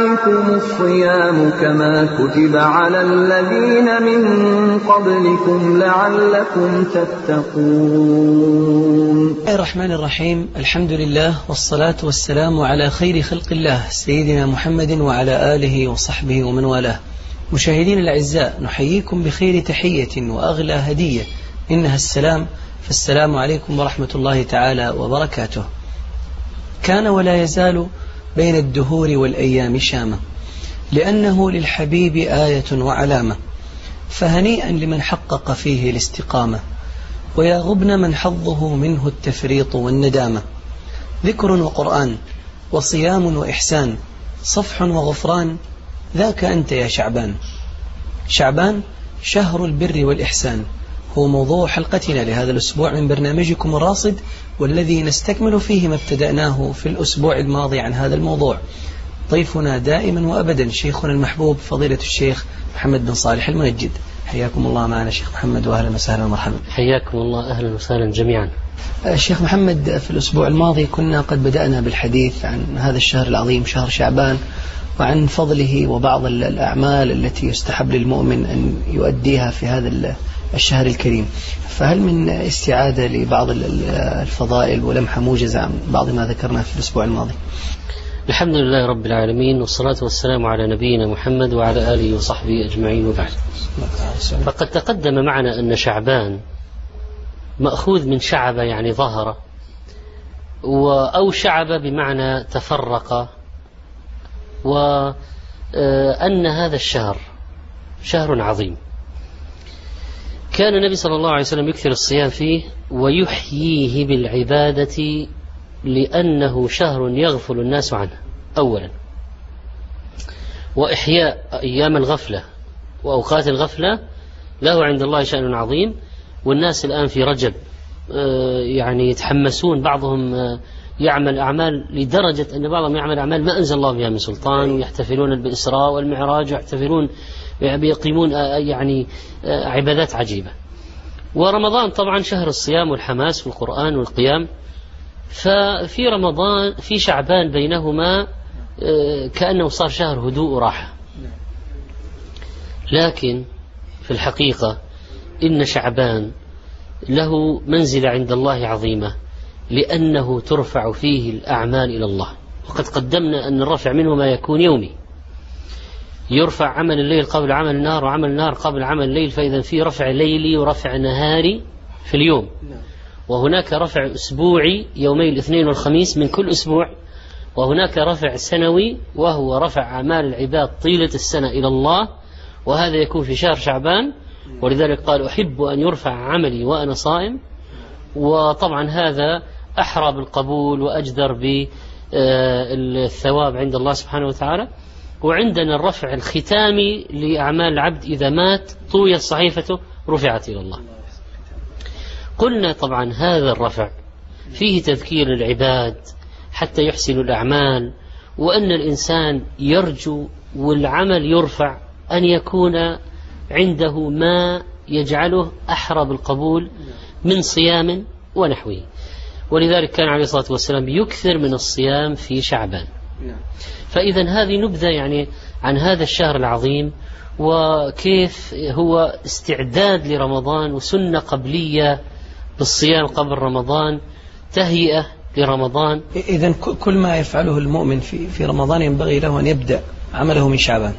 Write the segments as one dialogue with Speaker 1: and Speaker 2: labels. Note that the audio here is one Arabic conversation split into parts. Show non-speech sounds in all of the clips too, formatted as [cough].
Speaker 1: عليكم الصيام كما كتب على الذين من قبلكم لعلكم تتقون.
Speaker 2: الرحمن الرحيم. الحمد لله والصلاة والسلام على خير خلق الله سيدنا محمد وعلى آله وصحبه ومن والاه. مشاهدين الأعزاء نحييكم بخير تحية وأغلى هدية. إنها السلام فالسلام عليكم ورحمة الله تعالى وبركاته. كان ولا يزال بين الدهور والأيام شامة لأنه للحبيب آية وعلامة فهنيئا لمن حقق فيه الاستقامة ويا غبن من حظه منه التفريط والندامة. ذكر وقرآن وصيام وإحسان صفح وغفران ذاك أنت يا شعبان. شعبان شهر البر والإحسان. هو موضوع حلقتنا لهذا الأسبوع من برنامجكم الراصد والذي نستكمل فيه ما ابتدأناه في الأسبوع الماضي عن هذا الموضوع. ضيفنا دائما وأبدا شيخنا المحبوب فضيلة الشيخ محمد بن صالح المنجد. حياكم الله معنا شيخ محمد وأهلا وسهلا ومرحبا.
Speaker 3: حياكم الله أهلا وسهلا جميعا.
Speaker 2: الشيخ محمد في الأسبوع الماضي كنا قد بدأنا بالحديث عن هذا الشهر العظيم شهر شعبان وعن فضله وبعض الأعمال التي يستحب للمؤمن أن يؤديها في هذا الشهر الكريم. فهل من استعادة لبعض الفضائل ولمحة موجزة عن بعض ما ذكرنا في الأسبوع الماضي؟
Speaker 3: الحمد لله رب العالمين والصلاة والسلام على نبينا محمد وعلى آله وصحبه أجمعين وبعد. فقد تقدم معنا أن شعبان مأخوذ من شعب يعني ظهر أو شعب بمعنى تفرق وأن هذا الشهر شهر عظيم. كان النبي صلى الله عليه وسلم يكثر الصيام فيه ويحييه بالعبادة لأنه شهر يغفل الناس عنه أولا. وإحياء أيام الغفلة وأوقات الغفلة له عند الله شأن عظيم والناس الآن في رجب يعني يتحمسون بعضهم يعمل أعمال لدرجة أن بعضهم يعمل أعمال ما أنزل الله بها من سلطان ويحتفلون بالإسراء والمعراج ويحتفلون يقيمون يعني عبادات عجيبة. ورمضان طبعا شهر الصيام والحماس والقرآن والقيام. ففي رمضان في شعبان بينهما كأنه صار شهر هدوء وراحة. لكن في الحقيقة إن شعبان له منزلة عند الله عظيمة لأنه ترفع فيه الأعمال إلى الله. وقد قدمنا أن الرفع منه ما يكون يومي. يرفع عمل الليل قبل عمل النهار وعمل النهار قبل عمل الليل فإذا في رفع ليلي ورفع نهاري في اليوم. وهناك رفع أسبوعي يومي الاثنين والخميس من كل أسبوع وهناك رفع سنوي وهو رفع أعمال العباد طيلة السنة إلى الله وهذا يكون في شهر شعبان. ولذلك قال أحب أن يرفع عملي وأنا صائم. وطبعا هذا أحرى بالقبول وأجدر بالثواب عند الله سبحانه وتعالى. وعندنا الرفع الختامي لأعمال العبد إذا مات طويت صحيفته رفعت إلى الله. قلنا طبعا هذا الرفع فيه تذكير العباد حتى يحسنوا الأعمال وأن الإنسان يرجو والعمل يرفع أن يكون عنده ما يجعله أحرى بالقبول من صيام ونحوه. ولذلك كان عليه الصلاة والسلام يكثر من الصيام في شعبان. فإذا هذه نبذة يعني عن هذا الشهر العظيم وكيف هو استعداد لرمضان وسنة قبلية بالصيام قبل رمضان تهيئة لرمضان.
Speaker 2: إذا كل ما يفعله المؤمن في في رمضان ينبغي له أن يبدأ عمله من شعبان.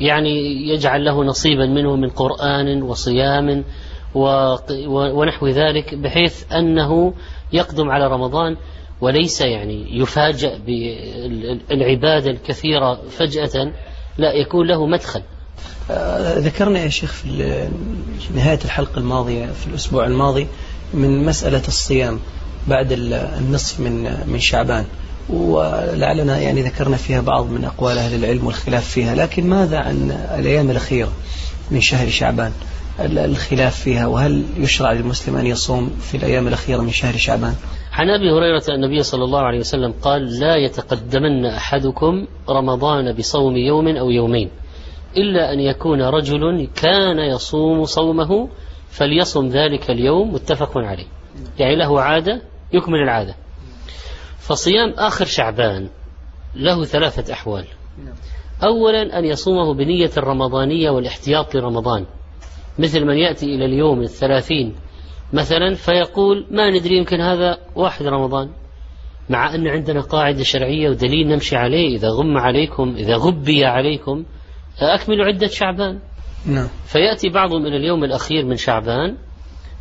Speaker 3: يعني يجعل له نصيبا منه من قرآن وصيام ونحو ذلك بحيث أنه يقدم على رمضان. وليس يعني يفاجأ بالعبادة الكثيرة فجأة لا يكون له مدخل.
Speaker 2: ذكرنا يا شيخ في نهاية الحلقة الماضية في الأسبوع الماضي من مسألة الصيام بعد النصف من من شعبان. ولعلنا يعني ذكرنا فيها بعض من أقوال أهل العلم والخلاف فيها لكن ماذا عن الأيام الأخيرة من شهر شعبان؟ الخلاف فيها وهل يشرع للمسلم أن يصوم في الأيام الأخيرة من شهر شعبان؟
Speaker 3: عن أبي هريرة أن النبي صلى الله عليه وسلم قال لا يتقدمن أحدكم رمضان بصوم يوم أو يومين إلا أن يكون رجل كان يصوم صومه فليصم ذلك اليوم متفق عليه. يعني له عادة يكمل العادة. فصيام آخر شعبان له ثلاثة أحوال. اولا أن يصومه بنية الرمضانية والاحتياط لرمضان. مثل من يأتي إلى اليوم الثلاثين مثلا فيقول ما ندري يمكن هذا واحد رمضان مع أن عندنا قاعدة شرعية ودليل نمشي عليه إذا غم عليكم إذا غبي عليكم أكملوا عدة شعبان.
Speaker 2: نعم.
Speaker 3: فيأتي بعضهم إلى اليوم الأخير من شعبان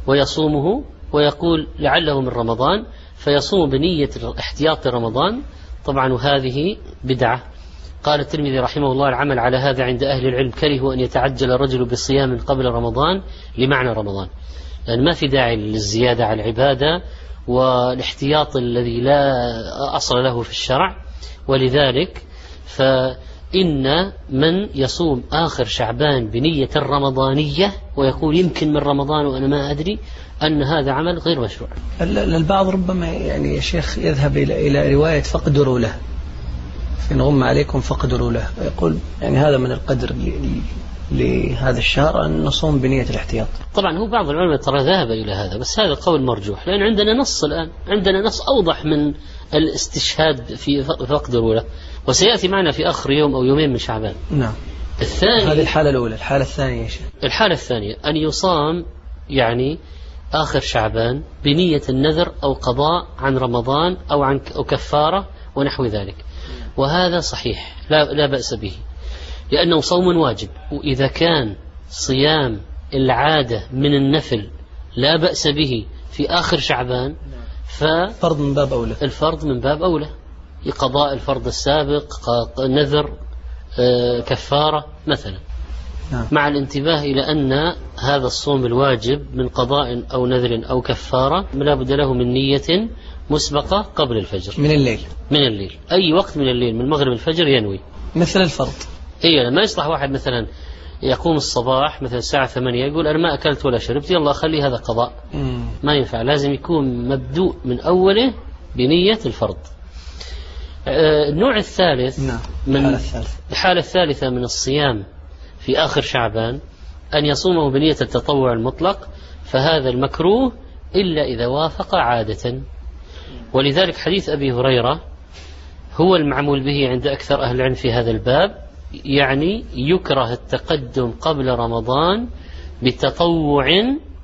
Speaker 3: ويصومه ويقول لعله من رمضان فيصوم بنية احتياط رمضان طبعا وهذه بدعة. قال الترمذي رحمه الله العمل على هذا عند أهل العلم كرهوا أن يتعجل الرجل بصيام قبل رمضان لمعنى رمضان. لأن ما في داعي للزيادة على العبادة والاحتياط الذي لا أصل له في الشرع. ولذلك فإن من يصوم آخر شعبان بنية الرمضانية ويقول يمكن من رمضان وأنا ما أدري أن هذا عمل غير مشروع.
Speaker 2: البعض ربما يعني يا شيخ يذهب إلى رواية فقدروا له. إن غم عليكم فقدروا له. يقول يعني هذا من القدر لهذا الشهر أن نصوم بنية الاحتياط.
Speaker 3: طبعا هو بعض العلماء ترى ذهب إلى هذا بس هذا قول مرجوح لأن عندنا نص الآن عندنا نص أوضح من الاستشهاد في فقد له وسيأتي معنا في آخر يوم أو يومين من شعبان.
Speaker 2: نعم.
Speaker 3: الثاني
Speaker 2: هذه الحالة الأولى الحالة الثانية شيخ.
Speaker 3: الحالة الثانية أن يصام يعني آخر شعبان بنية النذر أو قضاء عن رمضان أو عن أو كفارة ونحو ذلك. وهذا صحيح لا, لا بأس به. لأنه صوم واجب. وإذا كان صيام العادة من النفل لا بأس به في آخر شعبان
Speaker 2: فرض من باب أولى.
Speaker 3: الفرض من باب أولى. قضاء الفرض السابق نذر آه، كفارة مثلا. نعم. مع الانتباه إلى أن هذا الصوم الواجب من قضاء أو نذر أو كفارة لا بد له من نية مسبقة قبل الفجر.
Speaker 2: من الليل.
Speaker 3: من الليل. أي وقت من الليل؟ من مغرب الفجر ينوي.
Speaker 2: مثل الفرض.
Speaker 3: اي ما يصلح واحد مثلا يقوم الصباح مثلا الساعة ثمانية يقول أنا ما أكلت ولا شربت يلا خلي هذا قضاء. ما ينفع لازم يكون مبدوء من أوله بنية الفرض آه، النوع الثالث
Speaker 2: نعم.
Speaker 3: من. الحالة الثالثة من الصيام في آخر شعبان أن يصومه بنية التطوع المطلق فهذا المكروه إلا إذا وافق عادة ولذلك حديث أبي هريرة هو المعمول به عند أكثر أهل العلم في هذا الباب يعني يكره التقدم قبل رمضان بتطوع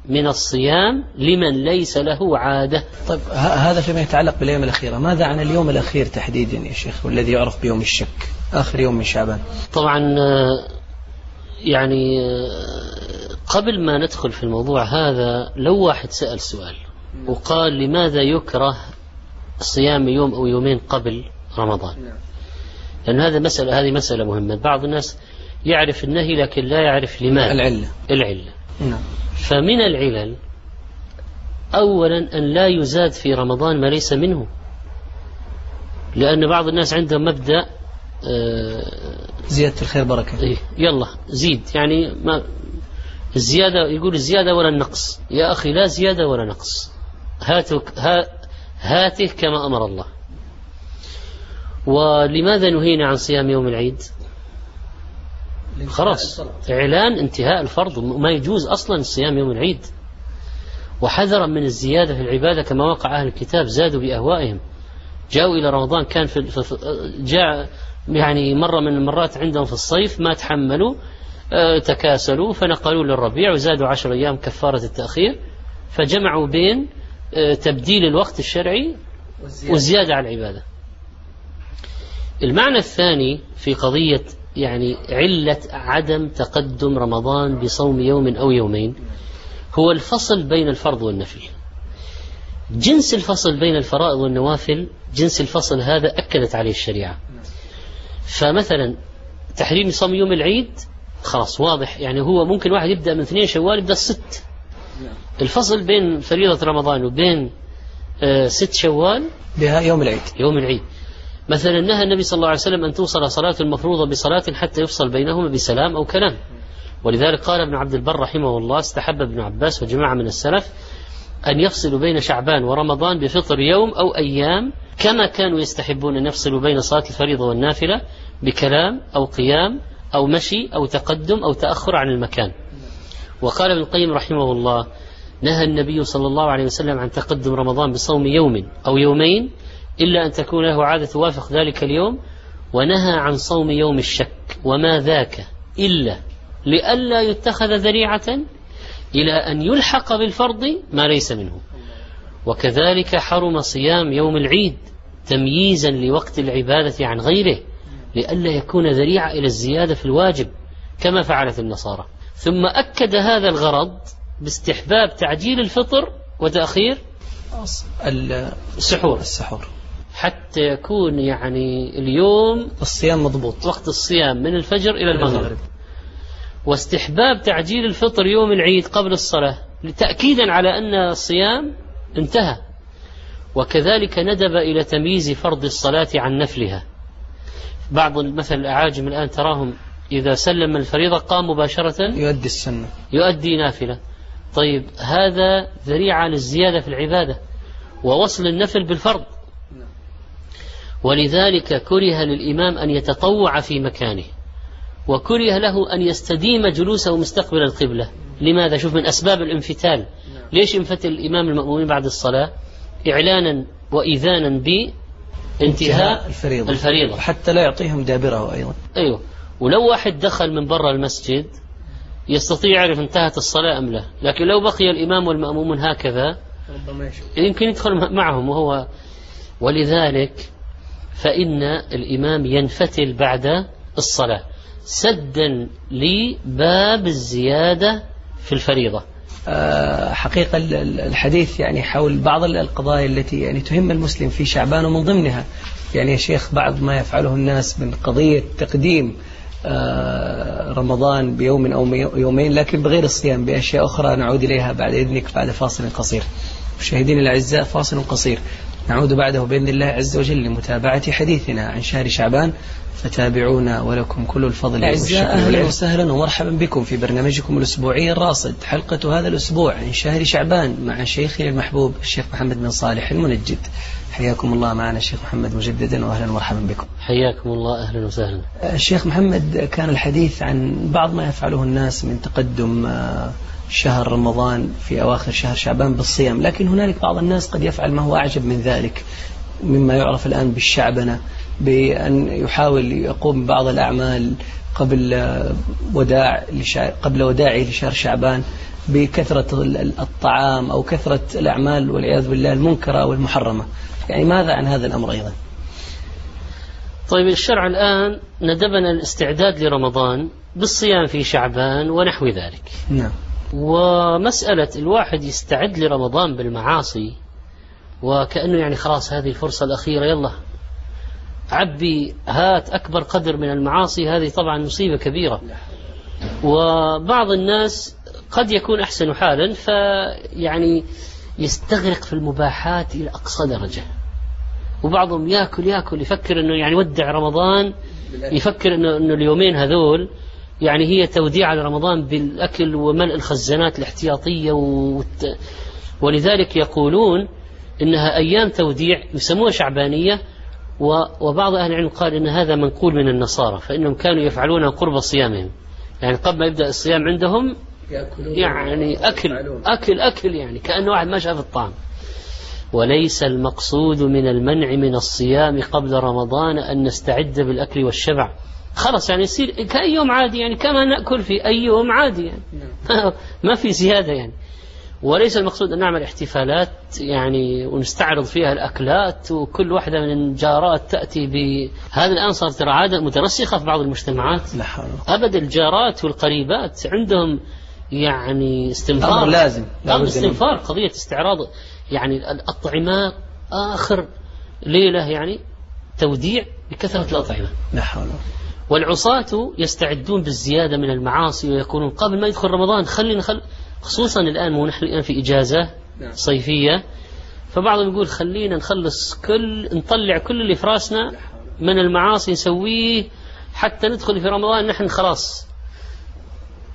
Speaker 3: من الصيام لمن ليس له عادة.
Speaker 2: طيب هذا فيما يتعلق بالأيام الأخيرة ماذا عن اليوم الأخير تحديدا يا شيخ والذي يعرف بيوم الشك آخر يوم من شعبان؟
Speaker 3: طبعا آه، يعني آه، قبل ما ندخل في الموضوع هذا لو واحد سأل سؤال وقال لماذا يكره صيام يوم أو يومين قبل رمضان؟ نعم. لأن هذا مسألة هذه مسألة مهمة. بعض الناس يعرف النهي لكن لا يعرف لماذا.
Speaker 2: العلة.
Speaker 3: العلة.
Speaker 2: نعم.
Speaker 3: فمن العلل أولا أن لا يزاد في رمضان ما ليس منه. لأن بعض الناس عندهم مبدأ
Speaker 2: آه، زيادة الخير بركة.
Speaker 3: إيه يلا زيد. يعني ما الزيادة يقول الزيادة ولا النقص. يا أخي لا زيادة ولا نقص. هاتك هاته كما أمر الله. ولماذا نهينا عن صيام يوم العيد؟ خلاص إعلان انتهاء الفرض. ما يجوز أصلا صيام يوم العيد. وحذرا من الزيادة في العبادة كما وقع أهل الكتاب زادوا بأهوائهم. جاءوا إلى رمضان كان في جاء يعني مرة من المرات عندهم في الصيف ما تحملوا آه، تكاسلوا فنقلوا للربيع وزادوا عشر أيام كفارة التأخير. فجمعوا بين آه، تبديل الوقت الشرعي والزيادة على العبادة. المعنى الثاني في قضية يعني علة عدم تقدم رمضان بصوم يوم أو يومين هو الفصل بين الفرض والنفل. جنس الفصل بين الفرائض والنوافل جنس الفصل هذا أكدت عليه الشريعة. فمثلا تحريم صوم يوم العيد خلاص واضح يعني هو ممكن واحد يبدأ من اثنين شوال يبدأ الست الفصل بين فريضة رمضان وبين آه ست شوال
Speaker 2: بها يوم العيد.
Speaker 3: يوم العيد. مثلا نهى النبي صلى الله عليه وسلم أن توصل صلاة المفروضة بصلاة حتى يفصل بينهما بسلام أو كلام. ولذلك قال ابن عبد البر رحمه الله استحب ابن عباس وجماعة من السلف أن يفصلوا بين شعبان ورمضان بفطر يوم أو أيام كما كانوا يستحبون أن يفصلوا بين صلاة الفريضة والنافلة بكلام أو قيام أو مشي أو تقدم أو تأخر عن المكان. وقال ابن القيم رحمه الله نهى النبي صلى الله عليه وسلم عن تقدم رمضان بصوم يوم أو يومين إلا أن تكون له عادة توافق ذلك اليوم ونهى عن صوم يوم الشك. وما ذاك إلا لئلا يتخذ ذريعة إلى أن يلحق بالفرض ما ليس منه. وكذلك حرم صيام يوم العيد تمييزا لوقت العبادة عن غيره لئلا يكون ذريعة إلى الزيادة في الواجب كما فعلت النصارى. ثم أكد هذا الغرض باستحباب تعجيل الفطر وتأخير السحور.
Speaker 2: السحور.
Speaker 3: حتى يكون يعني اليوم
Speaker 2: الصيام مضبوط.
Speaker 3: وقت الصيام من الفجر إلى المغرب. واستحباب تعجيل الفطر يوم العيد قبل الصلاة تأكيدا على أن الصيام انتهى. وكذلك ندب إلى تمييز فرض الصلاة عن نفلها. بعض مثل الأعاجم الآن تراهم إذا سلم الفريضة قام مباشرة
Speaker 2: يؤدي السنة.
Speaker 3: يؤدي نافلة. طيب هذا ذريعة للزيادة في العبادة ووصل النفل بالفرض. ولذلك كره للإمام أن يتطوع في مكانه وكره له أن يستديم جلوسه مستقبل القبلة. لماذا؟ شوف من أسباب الانفتال. ليش انفتل الإمام المأمومين بعد الصلاة؟ إعلانا وإذانا بانتهاء
Speaker 2: الفريضة.
Speaker 3: الفريضة.
Speaker 2: حتى لا يعطيهم دابره أيضا.
Speaker 3: أيوه. ولو واحد دخل من برا المسجد يستطيع يعرف انتهت الصلاة أم لا. لكن لو بقي الإمام والمأمومون هكذا يمكن يدخل معهم وهو ولذلك فإن الإمام ينفتل بعد الصلاة. سدا لباب الزيادة في الفريضة.
Speaker 2: آه، حقيقة الحديث يعني حول بعض القضايا التي يعني تهم المسلم في شعبان ومن ضمنها. يعني يا شيخ بعض ما يفعله الناس من قضية تقديم آه، رمضان بيوم أو يومين لكن بغير الصيام بأشياء أخرى نعود إليها بعد إذنك بعد فاصل قصير. مشاهدينا الأعزاء فاصل قصير. نعود بعده بإذن الله عز وجل لمتابعة حديثنا عن شهر شعبان. فتابعونا ولكم كل الفضل
Speaker 3: أعزاء أهلا وسهلا ومرحبا بكم في برنامجكم الأسبوعي الراصد حلقة هذا الأسبوع عن شهر شعبان مع شيخنا المحبوب الشيخ محمد بن صالح المنجد. حياكم الله معنا الشيخ محمد مجددا واهلا ومرحبا بكم.
Speaker 2: حياكم الله أهلا وسهلا.
Speaker 3: الشيخ محمد كان الحديث عن بعض ما يفعله الناس من تقدم آه، شهر رمضان في أواخر شهر شعبان بالصيام لكن هنالك بعض الناس قد يفعل ما هو أعجب من ذلك مما يعرف الآن بالشعبنة بأن يحاول يقوم ببعض الأعمال قبل وداع قبل وداعه لشهر شعبان بكثرة الطعام أو كثرة الأعمال والعياذ بالله المنكرة والمحرمة. يعني ماذا عن هذا الأمر أيضا؟
Speaker 2: طيب الشرع الآن ندبنا الاستعداد لرمضان بالصيام في شعبان ونحو ذلك.
Speaker 3: نعم.
Speaker 2: ومسألة الواحد يستعد لرمضان بالمعاصي وكأنه يعني خلاص هذه الفرصة الأخيرة يلا. عبي هات أكبر قدر من المعاصي هذه طبعا مصيبة كبيرة. وبعض الناس قد يكون أحسن حالا فيعني يستغرق في المباحات إلى أقصى درجة. وبعضهم ياكل ياكل يفكر إنه يعني ودع رمضان يفكر انه إنه اليومين هذول يعني هي توديع لرمضان بالأكل وملء الخزانات الاحتياطية والت... ولذلك يقولون إنها أيام توديع يسموها شعبانية و... وبعض أهل العلم قال إن هذا منقول من النصارى فإنهم كانوا يفعلونها قرب صيامهم. يعني قبل ما يبدأ الصيام عندهم يعني أكل أكل أكل يعني كأنه واحد ما شاف الطعام وليس المقصود من المنع من الصيام قبل رمضان أن نستعد بالأكل والشبع. خلاص يعني يصير كأي يوم عادي يعني كما نأكل في أي يوم عادي يعني. نعم. [laughs] ما في زيادة يعني. وليس المقصود أن نعمل احتفالات يعني ونستعرض فيها الأكلات وكل واحدة من الجارات تأتي ب. هذا الآن صار ترى عادة مترسخة في بعض المجتمعات. أبد الجارات والقريبات عندهم يعني استنفار.
Speaker 3: أمر لازم
Speaker 2: أمر استنفار قضية استعراض يعني الأطعمة آخر ليلة يعني توديع بكثرة الأطعمة.
Speaker 3: لا حول
Speaker 2: والعصاة يستعدون بالزيادة من المعاصي ويقولون قبل ما يدخل رمضان. خلينا خل خصوصا الآن ونحن الآن في إجازة نعم. صيفية فبعضهم يقول خلينا نخلص كل نطلع كل اللي في رأسنا من المعاصي نسويه حتى ندخل في رمضان. نحن خلاص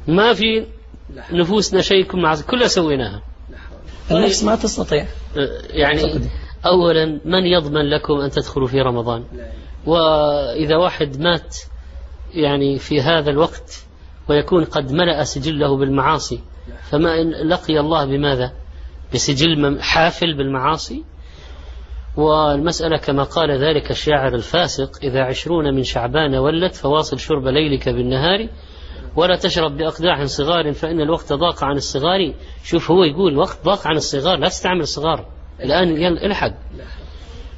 Speaker 3: ما في نفوسنا شيء مع كلها سويناها.
Speaker 2: النفس ما تستطيع.
Speaker 3: يعني أولا من يضمن لكم أن تدخلوا في رمضان؟ وإذا واحد مات يعني في هذا الوقت ويكون قد ملأ سجله بالمعاصي فما إن لقي الله بماذا؟ بسجل حافل بالمعاصي؟ والمسألة كما قال ذلك الشاعر الفاسق إذا عشرون من شعبان ولت فواصل شرب ليلك بالنهار ولا تشرب بأقداح صغار فإن الوقت ضاق عن الصغار. شوف هو يقول الوقت ضاق عن الصغار لا تستعمل الصغار الآن الحق.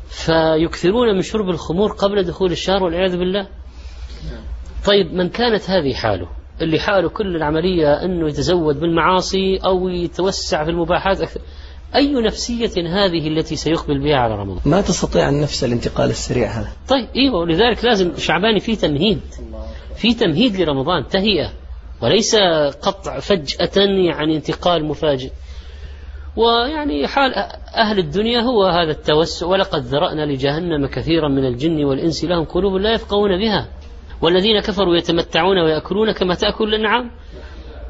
Speaker 3: فيكثرون من شرب الخمور قبل دخول الشهر والعياذ بالله. طيب من كانت هذه حاله؟ اللي حاله كل العملية أنه يتزود بالمعاصي أو يتوسع في المباحات. أكثر أي نفسية هذه التي سيقبل بها على رمضان؟
Speaker 2: ما تستطيع النفس الانتقال السريع هذا.
Speaker 3: طيب إيوه ولذلك لازم شعباني فيه تمهيد. في تمهيد لرمضان تهيئة وليس قطع فجأة يعني انتقال مفاجئ. ويعني حال أهل الدنيا هو هذا التوسع ولقد ذرأنا لجهنم كثيرا من الجن والإنس لهم قلوب لا يفقهون بها. والذين كفروا يتمتعون ويأكلون كما تأكل الأنعام.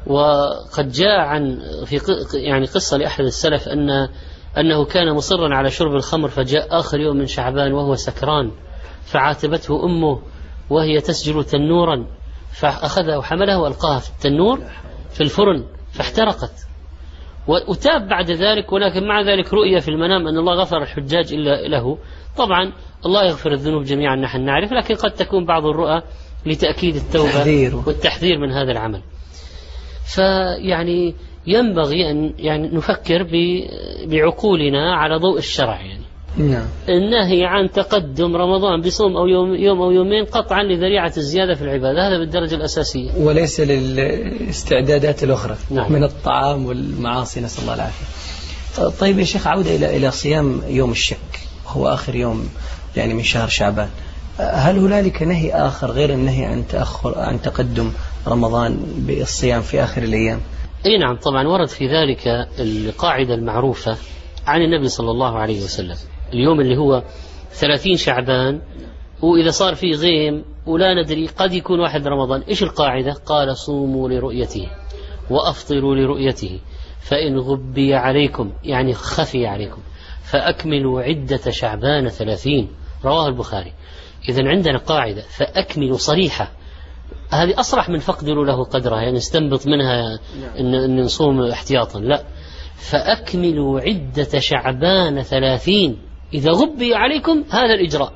Speaker 3: وقد جاء عن في يعني قصة لأحد السلف أن أنه كان مصرا على شرب الخمر فجاء آخر يوم من شعبان وهو سكران فعاتبته أمه وهي تسجل تنورا فأخذها وحملها وألقاها في التنور في الفرن فاحترقت. وتاب بعد ذلك ولكن مع ذلك رؤية في المنام أن الله غفر الحجاج إلا له. طبعا الله يغفر الذنوب جميعا نحن نعرف لكن قد تكون بعض الرؤى لتأكيد التوبة والتحذير من هذا العمل. فيعني ينبغي أن يعني نفكر بعقولنا على ضوء الشرع يعني.
Speaker 2: نعم.
Speaker 3: النهي عن تقدم رمضان بصوم أو يوم, يوم أو يومين قطعا لذريعة الزيادة في العبادة. هذا بالدرجة الأساسية.
Speaker 2: وليس للاستعدادات الأخرى
Speaker 3: نعم.
Speaker 2: من الطعام والمعاصي. نسأل الله العافية. طيب يا شيخ عودة إلى إلى صيام يوم الشك. هو آخر يوم يعني من شهر شعبان. هل هنالك نهي آخر غير النهي عن تأخر عن تقدم رمضان بالصيام في آخر الأيام؟
Speaker 3: أي نعم طبعا ورد في ذلك القاعدة المعروفة عن النبي صلى الله عليه وسلم. اليوم اللي هو ثلاثين شعبان وإذا صار في غيم ولا ندري قد يكون واحد رمضان إيش القاعدة؟ قال صوموا لرؤيته وأفطروا لرؤيته فإن غبي عليكم يعني خفي عليكم فأكملوا عدة شعبان ثلاثين. رواه البخاري. إذا عندنا قاعدة فأكملوا صريحة. هذه أصرح من فقدروا له قدرها يعني نستنبط منها إن, إن نصوم احتياطا. لا. فأكملوا عدة شعبان ثلاثين. إذا غبي عليكم هذا الإجراء.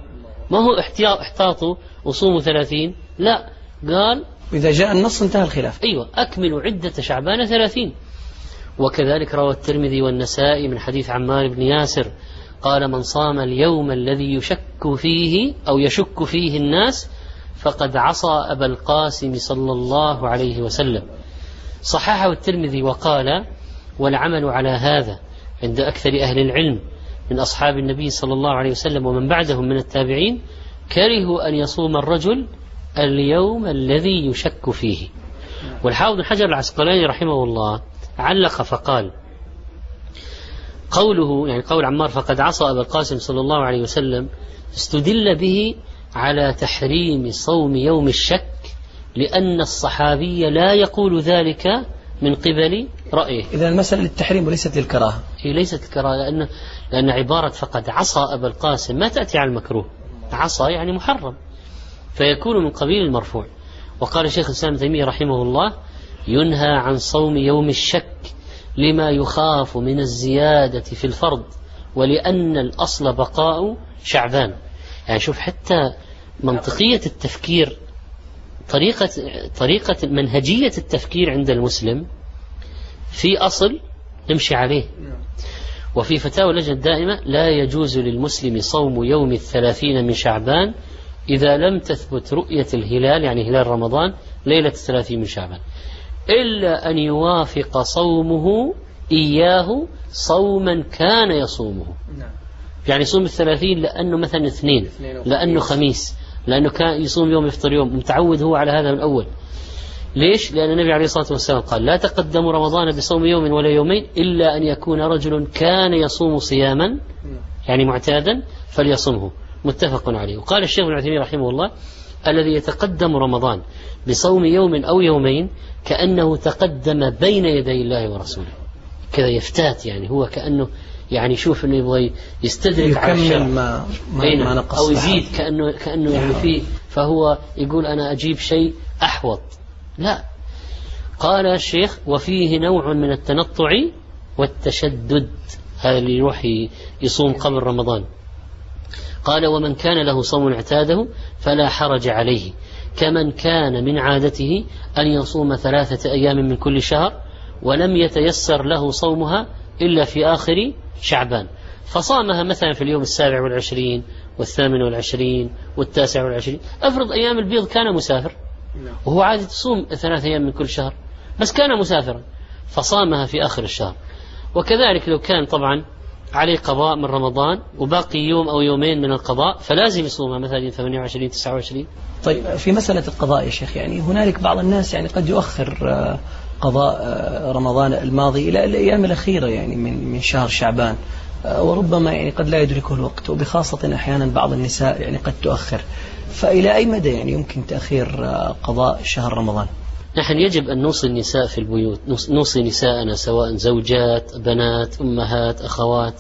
Speaker 3: ما هو احتياط احتاطوا وصوموا ثلاثين؟ لا. قال
Speaker 2: إذا جاء النص انتهى الخلاف.
Speaker 3: أيوة أكملوا عدة شعبان ثلاثين. وكذلك روى الترمذي والنسائي من حديث عمار بن ياسر قال من صام اليوم الذي يشك فيه أو يشك فيه الناس فقد عصى أبا القاسم صلى الله عليه وسلم. صححه الترمذي وقال والعمل على هذا عند أكثر أهل العلم من أصحاب النبي صلى الله عليه وسلم ومن بعدهم من التابعين كرهوا أن يصوم الرجل اليوم الذي يشك فيه. والحافظ حجر العسقلاني رحمه الله علق فقال قوله يعني قول عمار فقد عصى أبا القاسم صلى الله عليه وسلم استدل به على تحريم صوم يوم الشك لأن الصحابي لا يقول ذلك من قبل رأيه.
Speaker 2: إذا المسألة للتحريم وليست للكراهة.
Speaker 3: هي ليست الكراهة لأن لأن عبارة فقد عصى أبا القاسم ما تأتي على المكروه. عصى يعني محرم. فيكون من قبيل المرفوع. وقال شيخ الإسلام تيمية رحمه الله ينهى عن صوم يوم الشك لما يخاف من الزيادة في الفرض ولأن الأصل بقاء شعبان. يعني شوف حتى منطقية التفكير طريقة طريقة منهجية التفكير عند المسلم في أصل نمشي عليه. وفي فتاوى اللجنة الدائمة لا يجوز للمسلم صوم يوم الثلاثين من شعبان إذا لم تثبت رؤية الهلال يعني هلال رمضان ليلة الثلاثين من شعبان. إلا أن يوافق صومه إياه صوما كان يصومه. يعني يصوم الثلاثين لأنه مثلا اثنين لأنه خميس لأنه كان يصوم يوم يفطر يوم متعود هو على هذا من أول ليش؟ لأن النبي عليه الصلاة والسلام قال لا تقدموا رمضان بصوم يوم ولا يومين إلا أن يكون رجل كان يصوم صياما يعني معتادا فليصمه متفق عليه. وقال الشيخ ابن عثيمين رحمه الله الذي يتقدم رمضان بصوم يوم أو يومين كأنه تقدم بين يدي الله ورسوله. كذا يفتات يعني هو كأنه يعني يشوف إنه يبغى يستدرك على
Speaker 2: ما ما؟ ما نقص أو.
Speaker 3: يزيد كانه كأنه يعني فيه. فهو يقول أنا أجيب شيء أحوط. لا. قال الشيخ وفيه نوع من التنطع والتشدد. هذا اللي يروح يصوم قبل رمضان. قال ومن كان له صوم اعتاده فلا حرج عليه. كمن كان من عادته أن يصوم ثلاثة أيام من كل شهر ولم يتيسر له صومها إلا في آخر شعبان. فصامها مثلا في اليوم السابع والعشرين والثامن والعشرين والتاسع والعشرين. أفرض أيام البيض كان مسافر. وهو عادة يصوم ثلاثة أيام من كل شهر بس كان مسافرا فصامها في آخر الشهر. وكذلك لو كان طبعا عليه قضاء من رمضان وباقي يوم أو يومين من القضاء فلازم يصومها مثلا 28 29
Speaker 2: طيب في مسألة القضاء يا شيخ يعني هنالك بعض الناس يعني قد يؤخر آه، قضاء آه، رمضان الماضي إلى الأيام الأخيرة يعني من من شهر شعبان آه، وربما يعني قد لا يدركه الوقت وبخاصة أحيانا بعض النساء يعني قد تؤخر. فإلى أي مدى يعني يمكن تأخير آه، قضاء شهر رمضان؟
Speaker 3: نحن يجب أن نوصي النساء في البيوت نوص- نوصي نساءنا سواء زوجات بنات أمهات أخوات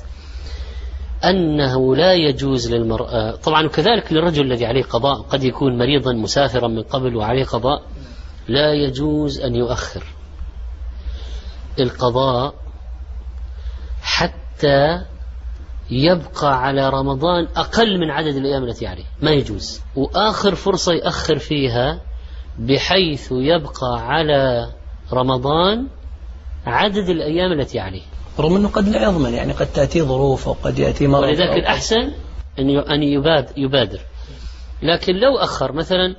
Speaker 3: أنه لا يجوز للمرأة طبعا وكذلك للرجل الذي عليه قضاء قد يكون مريضا مسافرا من قبل وعليه قضاء لا يجوز أن يؤخر القضاء حتى يبقى على رمضان أقل من عدد الأيام التي عليه. ما يجوز. وآخر فرصة يأخر فيها بحيث يبقى على رمضان عدد الأيام التي عليه.
Speaker 2: رغم أنه قد لا يضمن يعني قد تأتي ظروف أو قد يأتي مرض
Speaker 3: ولذلك الأحسن أن يبادر. لكن لو أخر مثلا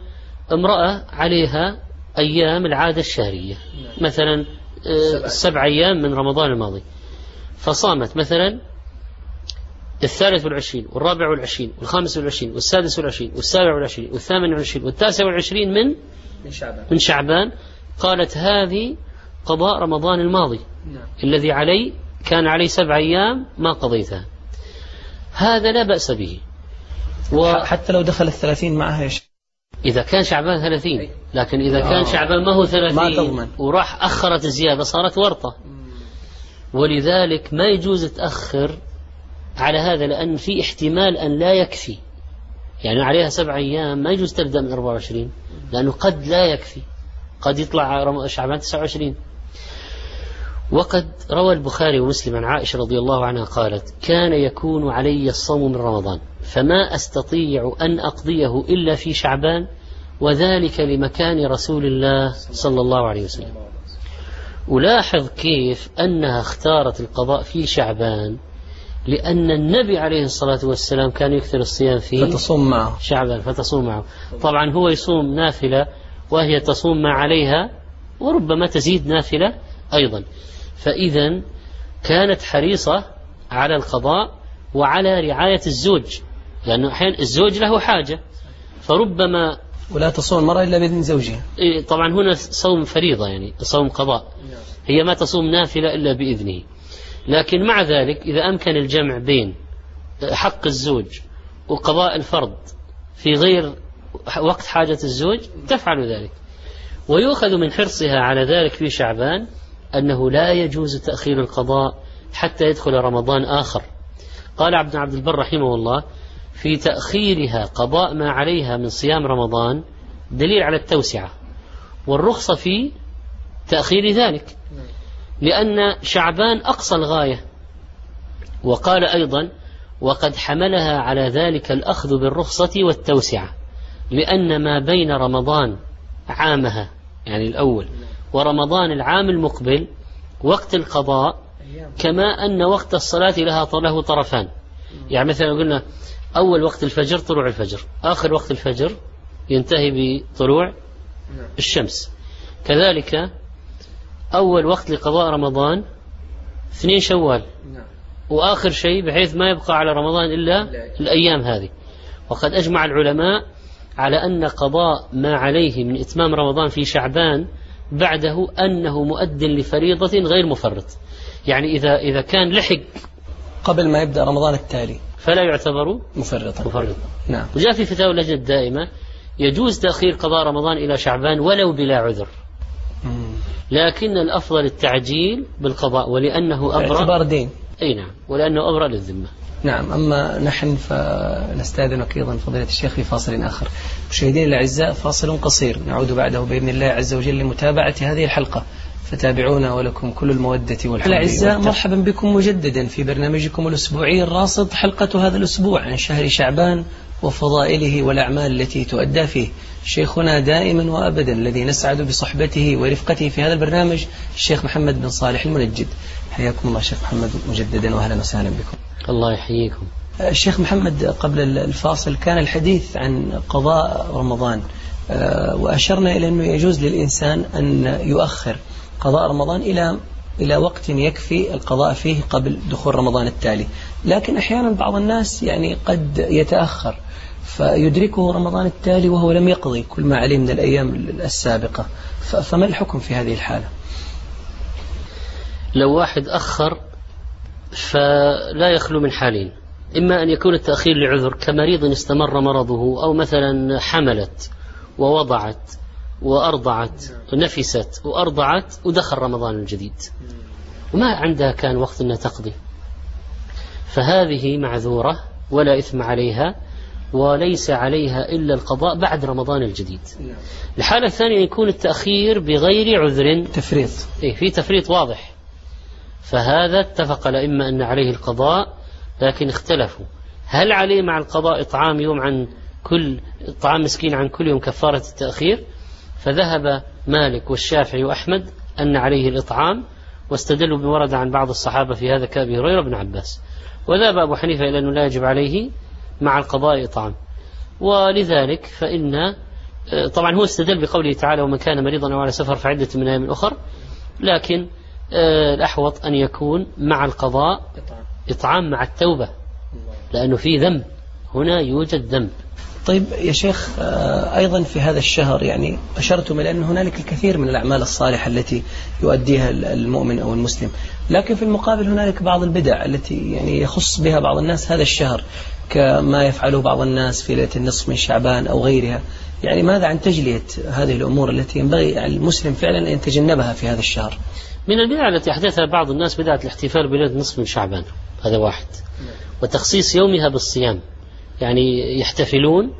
Speaker 3: امرأة عليها أيام العادة الشهرية. مثلا آه، سبع أيام من رمضان الماضي. فصامت مثلا الثالث والعشرين والرابع والعشرين والخامس والعشرين والسادس والعشرين والسابع والعشرين والثامن والعشرين والتاسع والعشرين من؟ من شعبان. قالت هذه قضاء رمضان الماضي. الذي علي كان علي سبع أيام ما قضيتها. هذا لا بأس به.
Speaker 2: ح- حتى لو دخل الثلاثين معها يا
Speaker 3: وإذا كان شعبان ثلاثين لكن إذا كان شعبان ما هو
Speaker 2: ما
Speaker 3: ثلاثين
Speaker 2: تضمن.
Speaker 3: وراح أخرت الزيادة صارت ورطة. ولذلك ما يجوز تأخر على هذا لأن في احتمال أن لا يكفي. يعني عليها سبع أيام ما يجوز تبدأ من 24 لأنه قد لا يكفي. قد يطلع شعبان 29 وقد روى البخاري ومسلم عن عائشة رضي الله عنها قالت كان يكون علي الصوم من رمضان فما أستطيع أن أقضيه إلا في شعبان وذلك لمكان رسول الله صلى الله عليه وسلم. ألاحظ كيف أنها اختارت القضاء في شعبان لأن النبي عليه الصلاة والسلام كان يكثر الصيام فيه
Speaker 2: فتصوم معه.
Speaker 3: شعبان فتصوم معه. طبعا هو يصوم نافلة وهي تصوم ما عليها وربما تزيد نافلة أيضا. فإذا كانت حريصة على القضاء وعلى رعاية الزوج لأنه أحيانا الزوج له حاجة. فربما
Speaker 2: ولا تصوم المرأة إلا بإذن زوجها.
Speaker 3: طبعا هنا صوم فريضة يعني صوم قضاء. هي ما تصوم نافلة إلا بإذنه. لكن مع ذلك إذا أمكن الجمع بين حق الزوج وقضاء الفرض في غير وقت حاجة الزوج تفعل ذلك. ويؤخذ من حرصها على ذلك في شعبان أنه لا يجوز تأخير القضاء حتى يدخل رمضان آخر. قال عبد عبد البر رحمه الله في تأخيرها قضاء ما عليها من صيام رمضان دليل على التوسعة والرخصة في تأخير ذلك. لأن شعبان أقصى الغاية. وقال أيضا وقد حملها على ذلك الأخذ بالرخصة والتوسعة لأن ما بين رمضان عامها يعني الأول ورمضان العام المقبل وقت القضاء كما أن وقت الصلاة لها له طرفان. يعني مثلا قلنا أول وقت الفجر طلوع الفجر آخر وقت الفجر ينتهي بطلوع الشمس. كذلك أول وقت لقضاء رمضان اثنين شوال. وآخر شيء بحيث ما يبقى على رمضان إلا الأيام هذه. وقد أجمع العلماء على أن قضاء ما عليه من إتمام رمضان في شعبان بعده أنه مؤد لفريضة غير مفرط. يعني إذا إذا كان لحق
Speaker 2: قبل ما يبدأ رمضان التالي.
Speaker 3: فلا يعتبر
Speaker 2: مفرطا.
Speaker 3: مفرطا.
Speaker 2: نعم.
Speaker 3: وجاء في فتاوى اللجنة الدائمة يجوز تأخير قضاء رمضان إلى شعبان ولو بلا عذر. لكن الأفضل التعجيل بالقضاء ولأنه أبرأ.
Speaker 2: اعتبار دين.
Speaker 3: أي نعم ولأنه أبرأ للذمة.
Speaker 2: نعم أما نحن فنستأذنك أيضا فضيلة الشيخ في فاصل آخر. مشاهدينا الأعزاء فاصل قصير. نعود بعده بإذن الله عز وجل لمتابعة هذه الحلقة. فتابعونا ولكم كل المودة والحب الأعزاء مرحبا بكم مجددا في برنامجكم الأسبوعي الراصد حلقة هذا الأسبوع عن شهر شعبان وفضائله والأعمال التي تؤدى فيه. شيخنا دائما وأبدا الذي نسعد بصحبته ورفقته في هذا البرنامج الشيخ محمد بن صالح المنجد. حياكم الله شيخ محمد مجددا وأهلا وسهلا بكم.
Speaker 3: الله يحييكم.
Speaker 2: الشيخ محمد قبل الفاصل كان الحديث عن قضاء رمضان. آه، وأشرنا إلى أنه يجوز للإنسان أن يؤخر قضاء رمضان إلى إلى وقت يكفي القضاء فيه قبل دخول رمضان التالي. لكن أحيانا بعض الناس يعني قد يتأخر فيدركه رمضان التالي وهو لم يقضي كل ما عليه من الأيام السابقة. فما الحكم في هذه الحالة؟
Speaker 3: لو واحد أخر فلا يخلو من حالين. إما أن يكون التأخير لعذر كمريض استمر مرضه أو مثلا حملت ووضعت وأرضعت ونفست وأرضعت ودخل رمضان الجديد. وما عندها كان وقت أنها تقضي. فهذه معذورة ولا إثم عليها وليس عليها إلا القضاء بعد رمضان الجديد. الحالة الثانية يكون التأخير بغير عذر.
Speaker 2: تفريط.
Speaker 3: إيه في تفريط واضح. فهذا اتفق الأئمة أن عليه القضاء لكن اختلفوا. هل عليه مع القضاء إطعام يوم عن كل إطعام مسكين عن كل يوم كفارة التأخير؟ فذهب مالك والشافعي وأحمد أن عليه الإطعام واستدلوا بورد عن بعض الصحابة في هذا كأبي هريرة بن عباس. وذهب أبو حنيفة إلى أنه لا يجب عليه مع القضاء إطعام. ولذلك فإن طبعا هو استدل بقوله تعالى ومن كان مريضا أو على سفر فعدة من أيام أخر لكن آه، الأحوط أن يكون مع القضاء إطعام مع التوبة لأنه في ذنب. هنا يوجد ذنب.
Speaker 2: طيب يا شيخ آه، أيضا في هذا الشهر يعني أشرتم إلى أن هنالك الكثير من الأعمال الصالحة التي يؤديها المؤمن أو المسلم. لكن في المقابل هنالك بعض البدع التي يعني يخص بها بعض الناس هذا الشهر كما يفعله بعض الناس في ليلة النصف من شعبان أو غيرها. يعني ماذا عن تجلية هذه الأمور التي ينبغي المسلم فعلا أن يتجنبها في هذا الشهر؟
Speaker 3: من البدع التي أحدثها بعض الناس بدعة الاحتفال بليلة نصف من شعبان هذا واحد. وتخصيص يومها بالصيام. يعني يحتفلون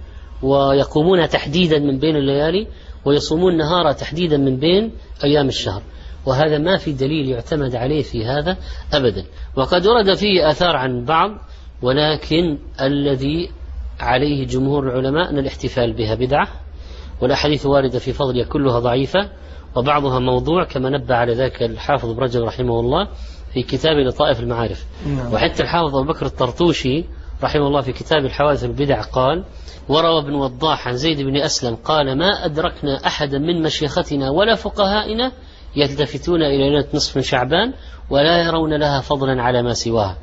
Speaker 3: ويقومون تحديدا من بين الليالي ويصومون نهارا تحديدا من بين أيام الشهر. وهذا ما في دليل يعتمد عليه في هذا أبدا. وقد ورد فيه آثار عن بعض ولكن الذي عليه جمهور العلماء أن الاحتفال بها بدعة والأحاديث واردة في فضلها كلها ضعيفة وبعضها موضوع كما نبه على ذاك الحافظ ابن رجب رحمه الله في كتاب لطائف المعارف. نعم. وحتى الحافظ أبو بكر الطرطوشي رحمه الله في كتاب الحوادث البدع قال وروى ابن وضاح عن زيد بن أسلم قال ما أدركنا أحدا من مشيختنا ولا فقهائنا يلتفتون إلى ليلة نصف من شعبان ولا يرون لها فضلا على ما سواها.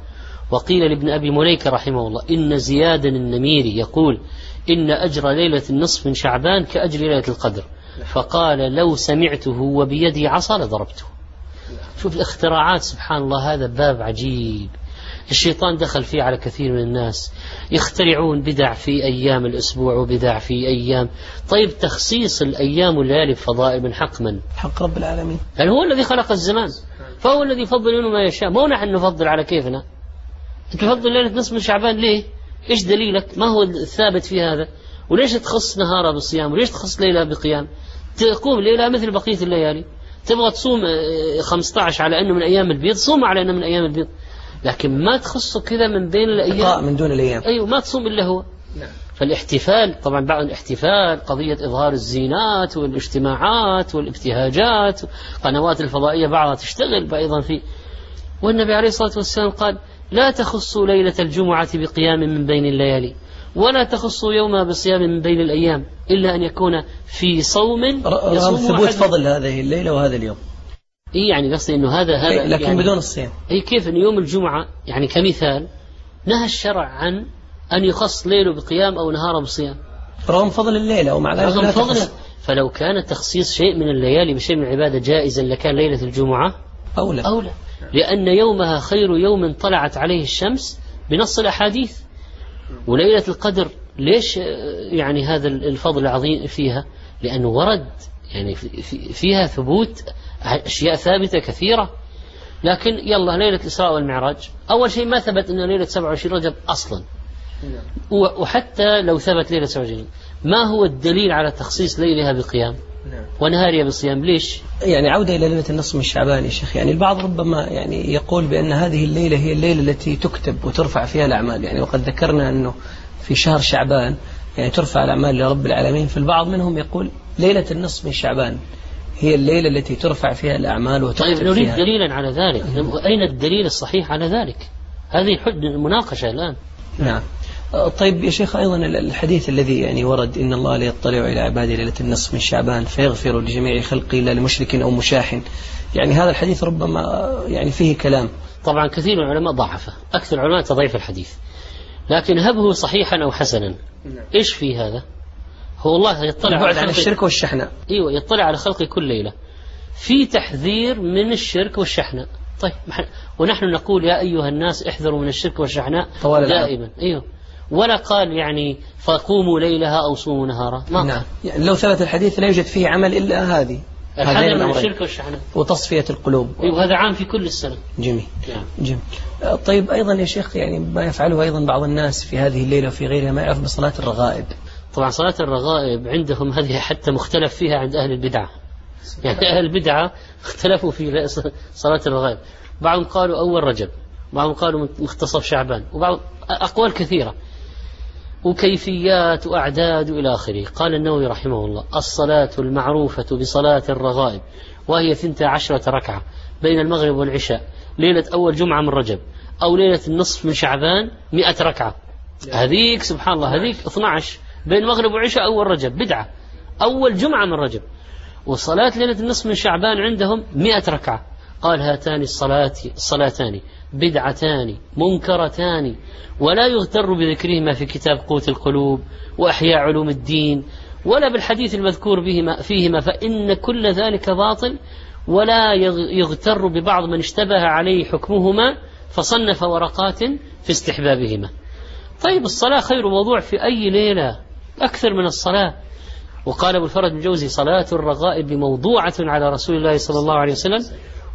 Speaker 3: وقيل لابن أبي مليكة رحمه الله إن زيادا النميري يقول إن أجر ليلة النصف من شعبان كأجر ليلة القدر. فقال لو سمعته وبيدي عصا لضربته. شوف الاختراعات سبحان الله هذا باب عجيب. الشيطان دخل فيه على كثير من الناس. يخترعون بدع في أيام الأسبوع وبدع في أيام. طيب تخصيص الأيام والليالي بفضائل من حق من؟
Speaker 2: حق رب العالمين.
Speaker 3: هل هو الذي خلق الزمان؟ فهو الذي يفضل منه ما يشاء. مو نحن نفضل على كيفنا. تفضل ليلة نصف من شعبان ليه؟ إيش دليلك؟ ما هو الثابت في هذا؟ وليش تخص نهارها بالصيام وليش تخص ليلة بقيام؟ تقوم ليلة مثل بقية الليالي. تبغى تصوم 15 آه، على أنه من أيام البيض؟ صوم على أنه من أيام البيض. لكن ما تخصه كذا من بين الأيام.
Speaker 2: من دون الأيام.
Speaker 3: أيوه ما تصوم إلا هو. نعم. فالاحتفال طبعا بعد الاحتفال قضية إظهار الزينات والاجتماعات والابتهاجات قنوات الفضائية بعضها تشتغل أيضا في. والنبي عليه الصلاة والسلام قال لا تخصوا ليلة الجمعة بقيام من بين الليالي ولا تخصوا يومها بصيام من بين الأيام إلا أن يكون في صوم
Speaker 2: رغم ثبوت فضل هذه الليلة وهذا اليوم.
Speaker 3: إيه يعني قصدي أنه هذا هذا
Speaker 2: إيه، لكن
Speaker 3: يعني
Speaker 2: بدون الصيام.
Speaker 3: أي كيف أن يوم الجمعة يعني كمثال نهى الشرع عن أن يخص ليله بقيام أو نهاره بصيام.
Speaker 2: رغم فضل الليلة ومع ذلك
Speaker 3: رغم فضل فلو كان تخصيص شيء من الليالي بشيء من العبادة جائزا لكان ليلة الجمعة
Speaker 2: أولى
Speaker 3: أولى لأن يومها خير يوم طلعت عليه الشمس بنص الأحاديث. وليلة القدر ليش يعني هذا الفضل العظيم فيها؟ لأنه ورد يعني فيها ثبوت أشياء ثابتة كثيرة. لكن يلا ليلة الإسراء والمعراج. أول شيء ما ثبت أن ليلة 27 رجب أصلا. وحتى لو ثبت ليلة 27 ما هو الدليل على تخصيص ليلها بقيام
Speaker 2: نعم.
Speaker 3: ونهارها بصيام ليش؟
Speaker 2: يعني عودة إلى ليلة النصف من شعبان يا شيخ. يعني البعض ربما يعني يقول بأن هذه الليلة هي الليلة التي تكتب وترفع فيها الأعمال. يعني وقد ذكرنا أنه في شهر شعبان يعني ترفع الأعمال لرب العالمين. فالبعض منهم يقول ليلة النصف من شعبان. هي الليلة التي ترفع فيها الأعمال
Speaker 3: طيب نريد
Speaker 2: فيها
Speaker 3: دليلا على ذلك. أين الدليل الصحيح على ذلك؟ هذه حد المناقشة الآن.
Speaker 2: نعم. طيب يا شيخ أيضا الحديث الذي يعني ورد إن الله لا يطلع إلى عباده ليلة النصف من شعبان فيغفر لجميع خلقه إلا لمشرك أو مشاحن. يعني هذا الحديث ربما يعني فيه كلام.
Speaker 3: طبعا كثير من العلماء ضعفه. أكثر العلماء تضعيف الحديث. لكن هبه صحيحا أو حسنا. إيش في هذا؟ هو الله يطلع
Speaker 2: عن
Speaker 3: خلقه-
Speaker 2: الشرك والشحناء.
Speaker 3: إيوه يطلع على خلقه كل ليلة. في تحذير من الشرك والشحناء. طيب ونحن نقول يا أيها الناس احذروا من الشرك والشحناء
Speaker 2: طوال.
Speaker 3: دائما. إيوه. ولا قال يعني فقوموا ليلها أو صوموا نهارها ما
Speaker 2: نعم. يعني لو ثبت الحديث لا يوجد فيه عمل إلا هذه. هذين
Speaker 3: الحذر من الشرك والشحناء.
Speaker 2: وتصفية القلوب.
Speaker 3: إيوه هذا عام في كل السنة.
Speaker 2: جميل.
Speaker 3: نعم.
Speaker 2: جميل. آه، طيب أيضا يا شيخ يعني ما يفعله أيضا بعض الناس في هذه الليلة وفي غيرها ما يعرف بصلاة الرغائب.
Speaker 3: طبعا صلاة الرغائب عندهم هذه حتى مختلف فيها عند أهل البدعة. يعني أهل البدعة اختلفوا في صلاة الرغائب. بعضهم قالوا أول رجب بعضهم قالوا منتصف شعبان وبعض أقوال كثيرة. وكيفيات وأعداد إلى آخره. قال النووي رحمه الله الصلاة المعروفة بصلاة الرغائب وهي ثنتا عشرة ركعة بين المغرب والعشاء ليلة أول جمعة من رجب أو ليلة النصف من شعبان مئة ركعة. هذيك سبحان الله هذيك 12 بين المغرب والعشاء أول رجب بدعة. أول جمعة من رجب. وصلاة ليلة النصف من شعبان عندهم مئة ركعة. قال هاتان الصلاة الصلاتان بدعتان منكرتان. ولا يغتر بذكرهما في كتاب قوت القلوب وأحياء علوم الدين ولا بالحديث المذكور بهما فيهما فإن كل ذلك باطل ولا يغ- يغتر ببعض من اشتبه عليه حكمهما فصنف ورقات في استحبابهما. طيب الصلاة خير موضوع في أي ليلة؟ أكثر من الصلاة. وقال أبو الفرج الجوزي صلاة الرغائب موضوعة على رسول الله صلى الله عليه وسلم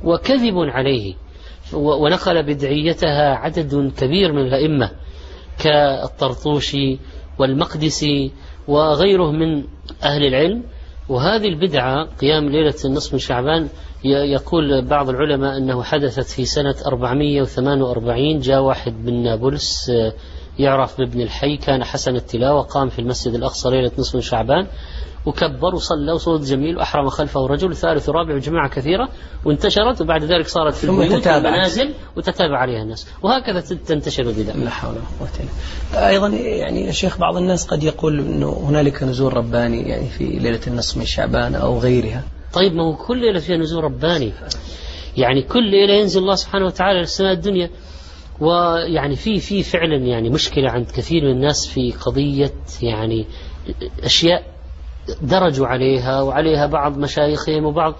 Speaker 3: وكذب عليه. ونقل بدعيتها عدد كبير من الأئمة كالطرطوشي والمقدسي وغيره من أهل العلم. وهذه البدعة قيام ليلة النصف من شعبان يقول بعض العلماء أنه حدثت في سنة 448 جاء واحد من نابلس آه، يعرف بابن الحي كان حسن التلاوة قام في المسجد الأقصى ليلة نصف من شعبان وكبر وصلى وصوت جميل وأحرم خلفه رجل ثالث ورابع وجماعة كثيرة وانتشرت وبعد ذلك صارت في البيوت. والمنازل وتتابع عليها الناس. وهكذا تنتشر البدع.
Speaker 2: لا حول ولا قوة إلا أيضا يعني يا شيخ بعض الناس قد يقول أنه هنالك نزول رباني يعني في ليلة النصف من شعبان أو غيرها.
Speaker 3: طيب ما هو كل ليلة فيها نزول رباني. يعني كل ليلة ينزل الله سبحانه وتعالى للسماء الدنيا. ويعني في في فعلا يعني مشكلة عند كثير من الناس في قضية يعني أشياء درجوا عليها وعليها بعض مشايخهم وبعض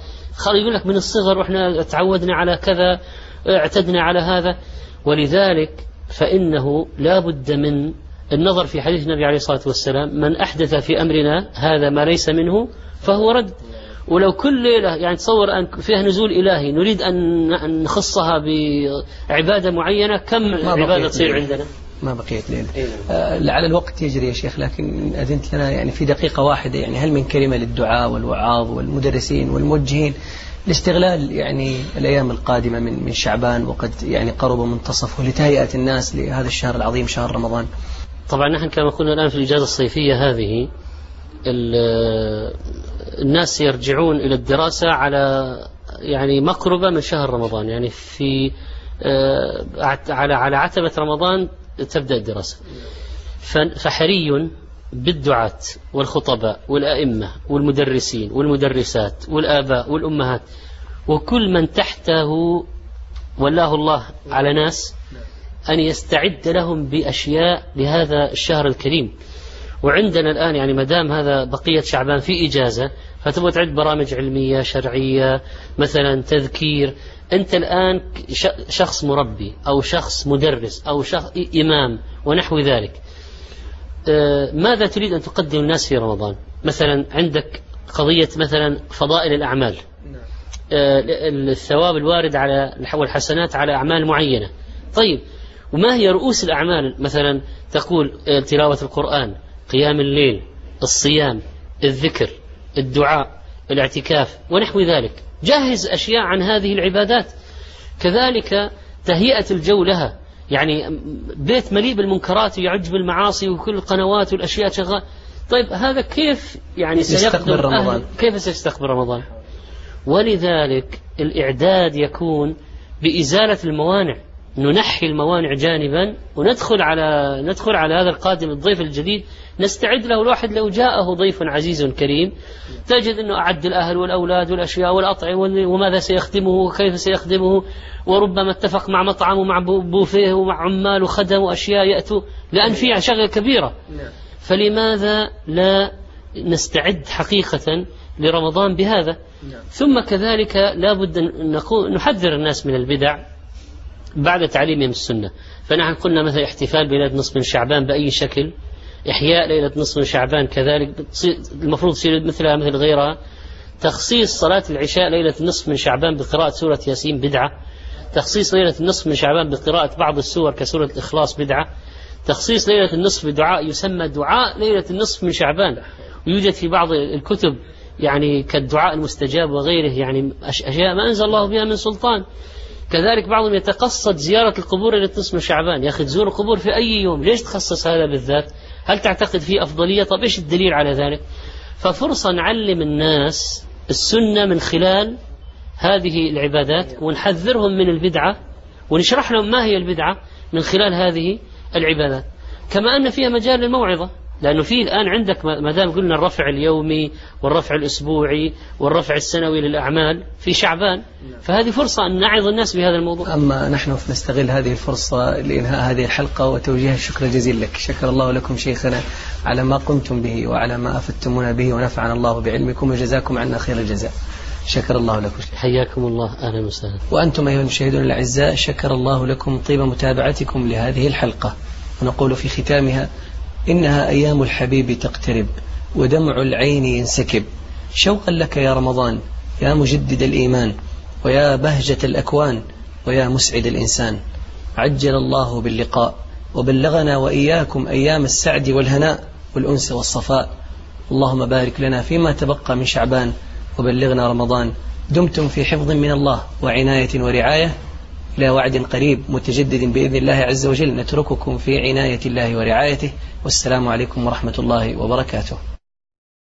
Speaker 3: يقول لك من الصغر وإحنا تعودنا على كذا اعتدنا على هذا. ولذلك فإنه لا بد من النظر في حديث النبي عليه الصلاة والسلام من أحدث في أمرنا هذا ما ليس منه فهو رد. ولو كل ليلة يعني تصور أن فيها نزول إلهي نريد أن نخصها بعبادة معينة كم عبادة تصير. عندنا؟
Speaker 2: ما بقيت ليلة. آه لعل الوقت يجري يا شيخ لكن أذنت لنا يعني في دقيقة واحدة يعني هل من كلمة للدعاء والوعاظ والمدرسين والموجهين لاستغلال يعني الأيام القادمة من من شعبان وقد يعني قرب منتصفه لتهيئة الناس لهذا الشهر العظيم شهر رمضان؟
Speaker 3: طبعا نحن كما قلنا الآن في الإجازة الصيفية هذه الناس يرجعون إلى الدراسة على يعني مقربة من شهر رمضان. يعني في آه، على على عتبة رمضان تبدأ الدراسة. فحري بالدعاة والخطباء والأئمة والمدرسين والمدرسات والآباء والأمهات وكل من تحته ولاه الله على ناس أن يستعد لهم بأشياء لهذا الشهر الكريم. وعندنا الآن يعني ما دام هذا بقية شعبان في إجازة فتبغى تعد برامج علمية شرعية مثلا تذكير أنت الآن شخص مربي أو شخص مدرس أو شخص إمام ونحو ذلك. آه، ماذا تريد أن تقدم الناس في رمضان؟ مثلا عندك قضية مثلا فضائل الأعمال. آه، الثواب الوارد على والحسنات على أعمال معينة. طيب وما هي رؤوس الأعمال؟ مثلا تقول آه، تلاوة القرآن. قيام الليل الصيام الذكر الدعاء الاعتكاف ونحو ذلك. جهز أشياء عن هذه العبادات. كذلك تهيئة الجو لها. يعني بيت مليء بالمنكرات ويعج بالمعاصي وكل القنوات والأشياء شغال. طيب هذا كيف يعني
Speaker 2: سيقدم؟ رمضان.
Speaker 3: كيف سيستقبل رمضان؟ ولذلك الإعداد يكون بإزالة الموانع. ننحي الموانع جانبا وندخل على ندخل على هذا القادم الضيف الجديد. نستعد له الواحد لو جاءه ضيف عزيز كريم. تجد إنه أعد الأهل والأولاد والأشياء والأطعمة وماذا سيخدمه وكيف سيخدمه. وربما اتفق مع مطعم ومع بوفيه ومع عمال وخدم وأشياء يأتوا. لأن في شغلة كبيرة. فلماذا لا نستعد حقيقة لرمضان بهذا؟ ثم كذلك لا بد أن نحذر الناس من البدع. بعد تعليمهم السنة. فنحن قلنا مثلا احتفال بليلة نصف من شعبان بأي شكل إحياء ليلة نصف من شعبان كذلك المفروض تصير مثلها مثل غيرها. تخصيص صلاة العشاء ليلة النصف من شعبان بقراءة سورة ياسين بدعة. تخصيص ليلة النصف من شعبان بقراءة بعض السور كسورة الإخلاص بدعة. تخصيص ليلة النصف بدعاء يسمى دعاء ليلة النصف من شعبان. ويوجد في بعض الكتب يعني كالدعاء المستجاب وغيره يعني أشياء ما أنزل الله بها من سلطان. كذلك بعضهم يتقصد زيارة القبور النصف من شعبان. يا أخي تزور القبور في أي يوم ليش تخصص هذا بالذات؟ هل تعتقد فيه أفضلية؟ طب إيش الدليل على ذلك؟ ففرصة نعلم الناس السنة من خلال هذه العبادات ونحذرهم من البدعة ونشرح لهم ما هي البدعة من خلال هذه العبادات. كما أن فيها مجال للموعظة. لأنه في الآن عندك ما دام قلنا الرفع اليومي والرفع الأسبوعي والرفع السنوي للأعمال في شعبان فهذه فرصة أن نعظ الناس بهذا الموضوع.
Speaker 2: أما نحن نستغل هذه الفرصة لإنهاء هذه الحلقة وتوجيه الشكر الجزيل لك. شكر الله لكم شيخنا على ما قمتم به وعلى ما أفدتمونا به ونفعنا الله بعلمكم وجزاكم عنا خير الجزاء. شكر الله لكم.
Speaker 3: حياكم الله. أهلا وسهلا.
Speaker 2: وأنتم أيها المشاهدون الأعزاء شكر الله لكم طيب متابعتكم لهذه الحلقة. ونقول في ختامها إنها أيام الحبيب تقترب ودمع العين ينسكب. شوقا لك يا رمضان يا مجدد الإيمان ويا بهجة الأكوان ويا مسعد الإنسان. عجل الله باللقاء وبلغنا وإياكم أيام السعد والهناء والأنس والصفاء. اللهم بارك لنا فيما تبقى من شعبان وبلغنا رمضان. دمتم في حفظ من الله وعناية ورعاية. إلى وعد قريب متجدد بإذن الله عز وجل. نترككم في عناية الله ورعايته. والسلام عليكم ورحمة الله وبركاته.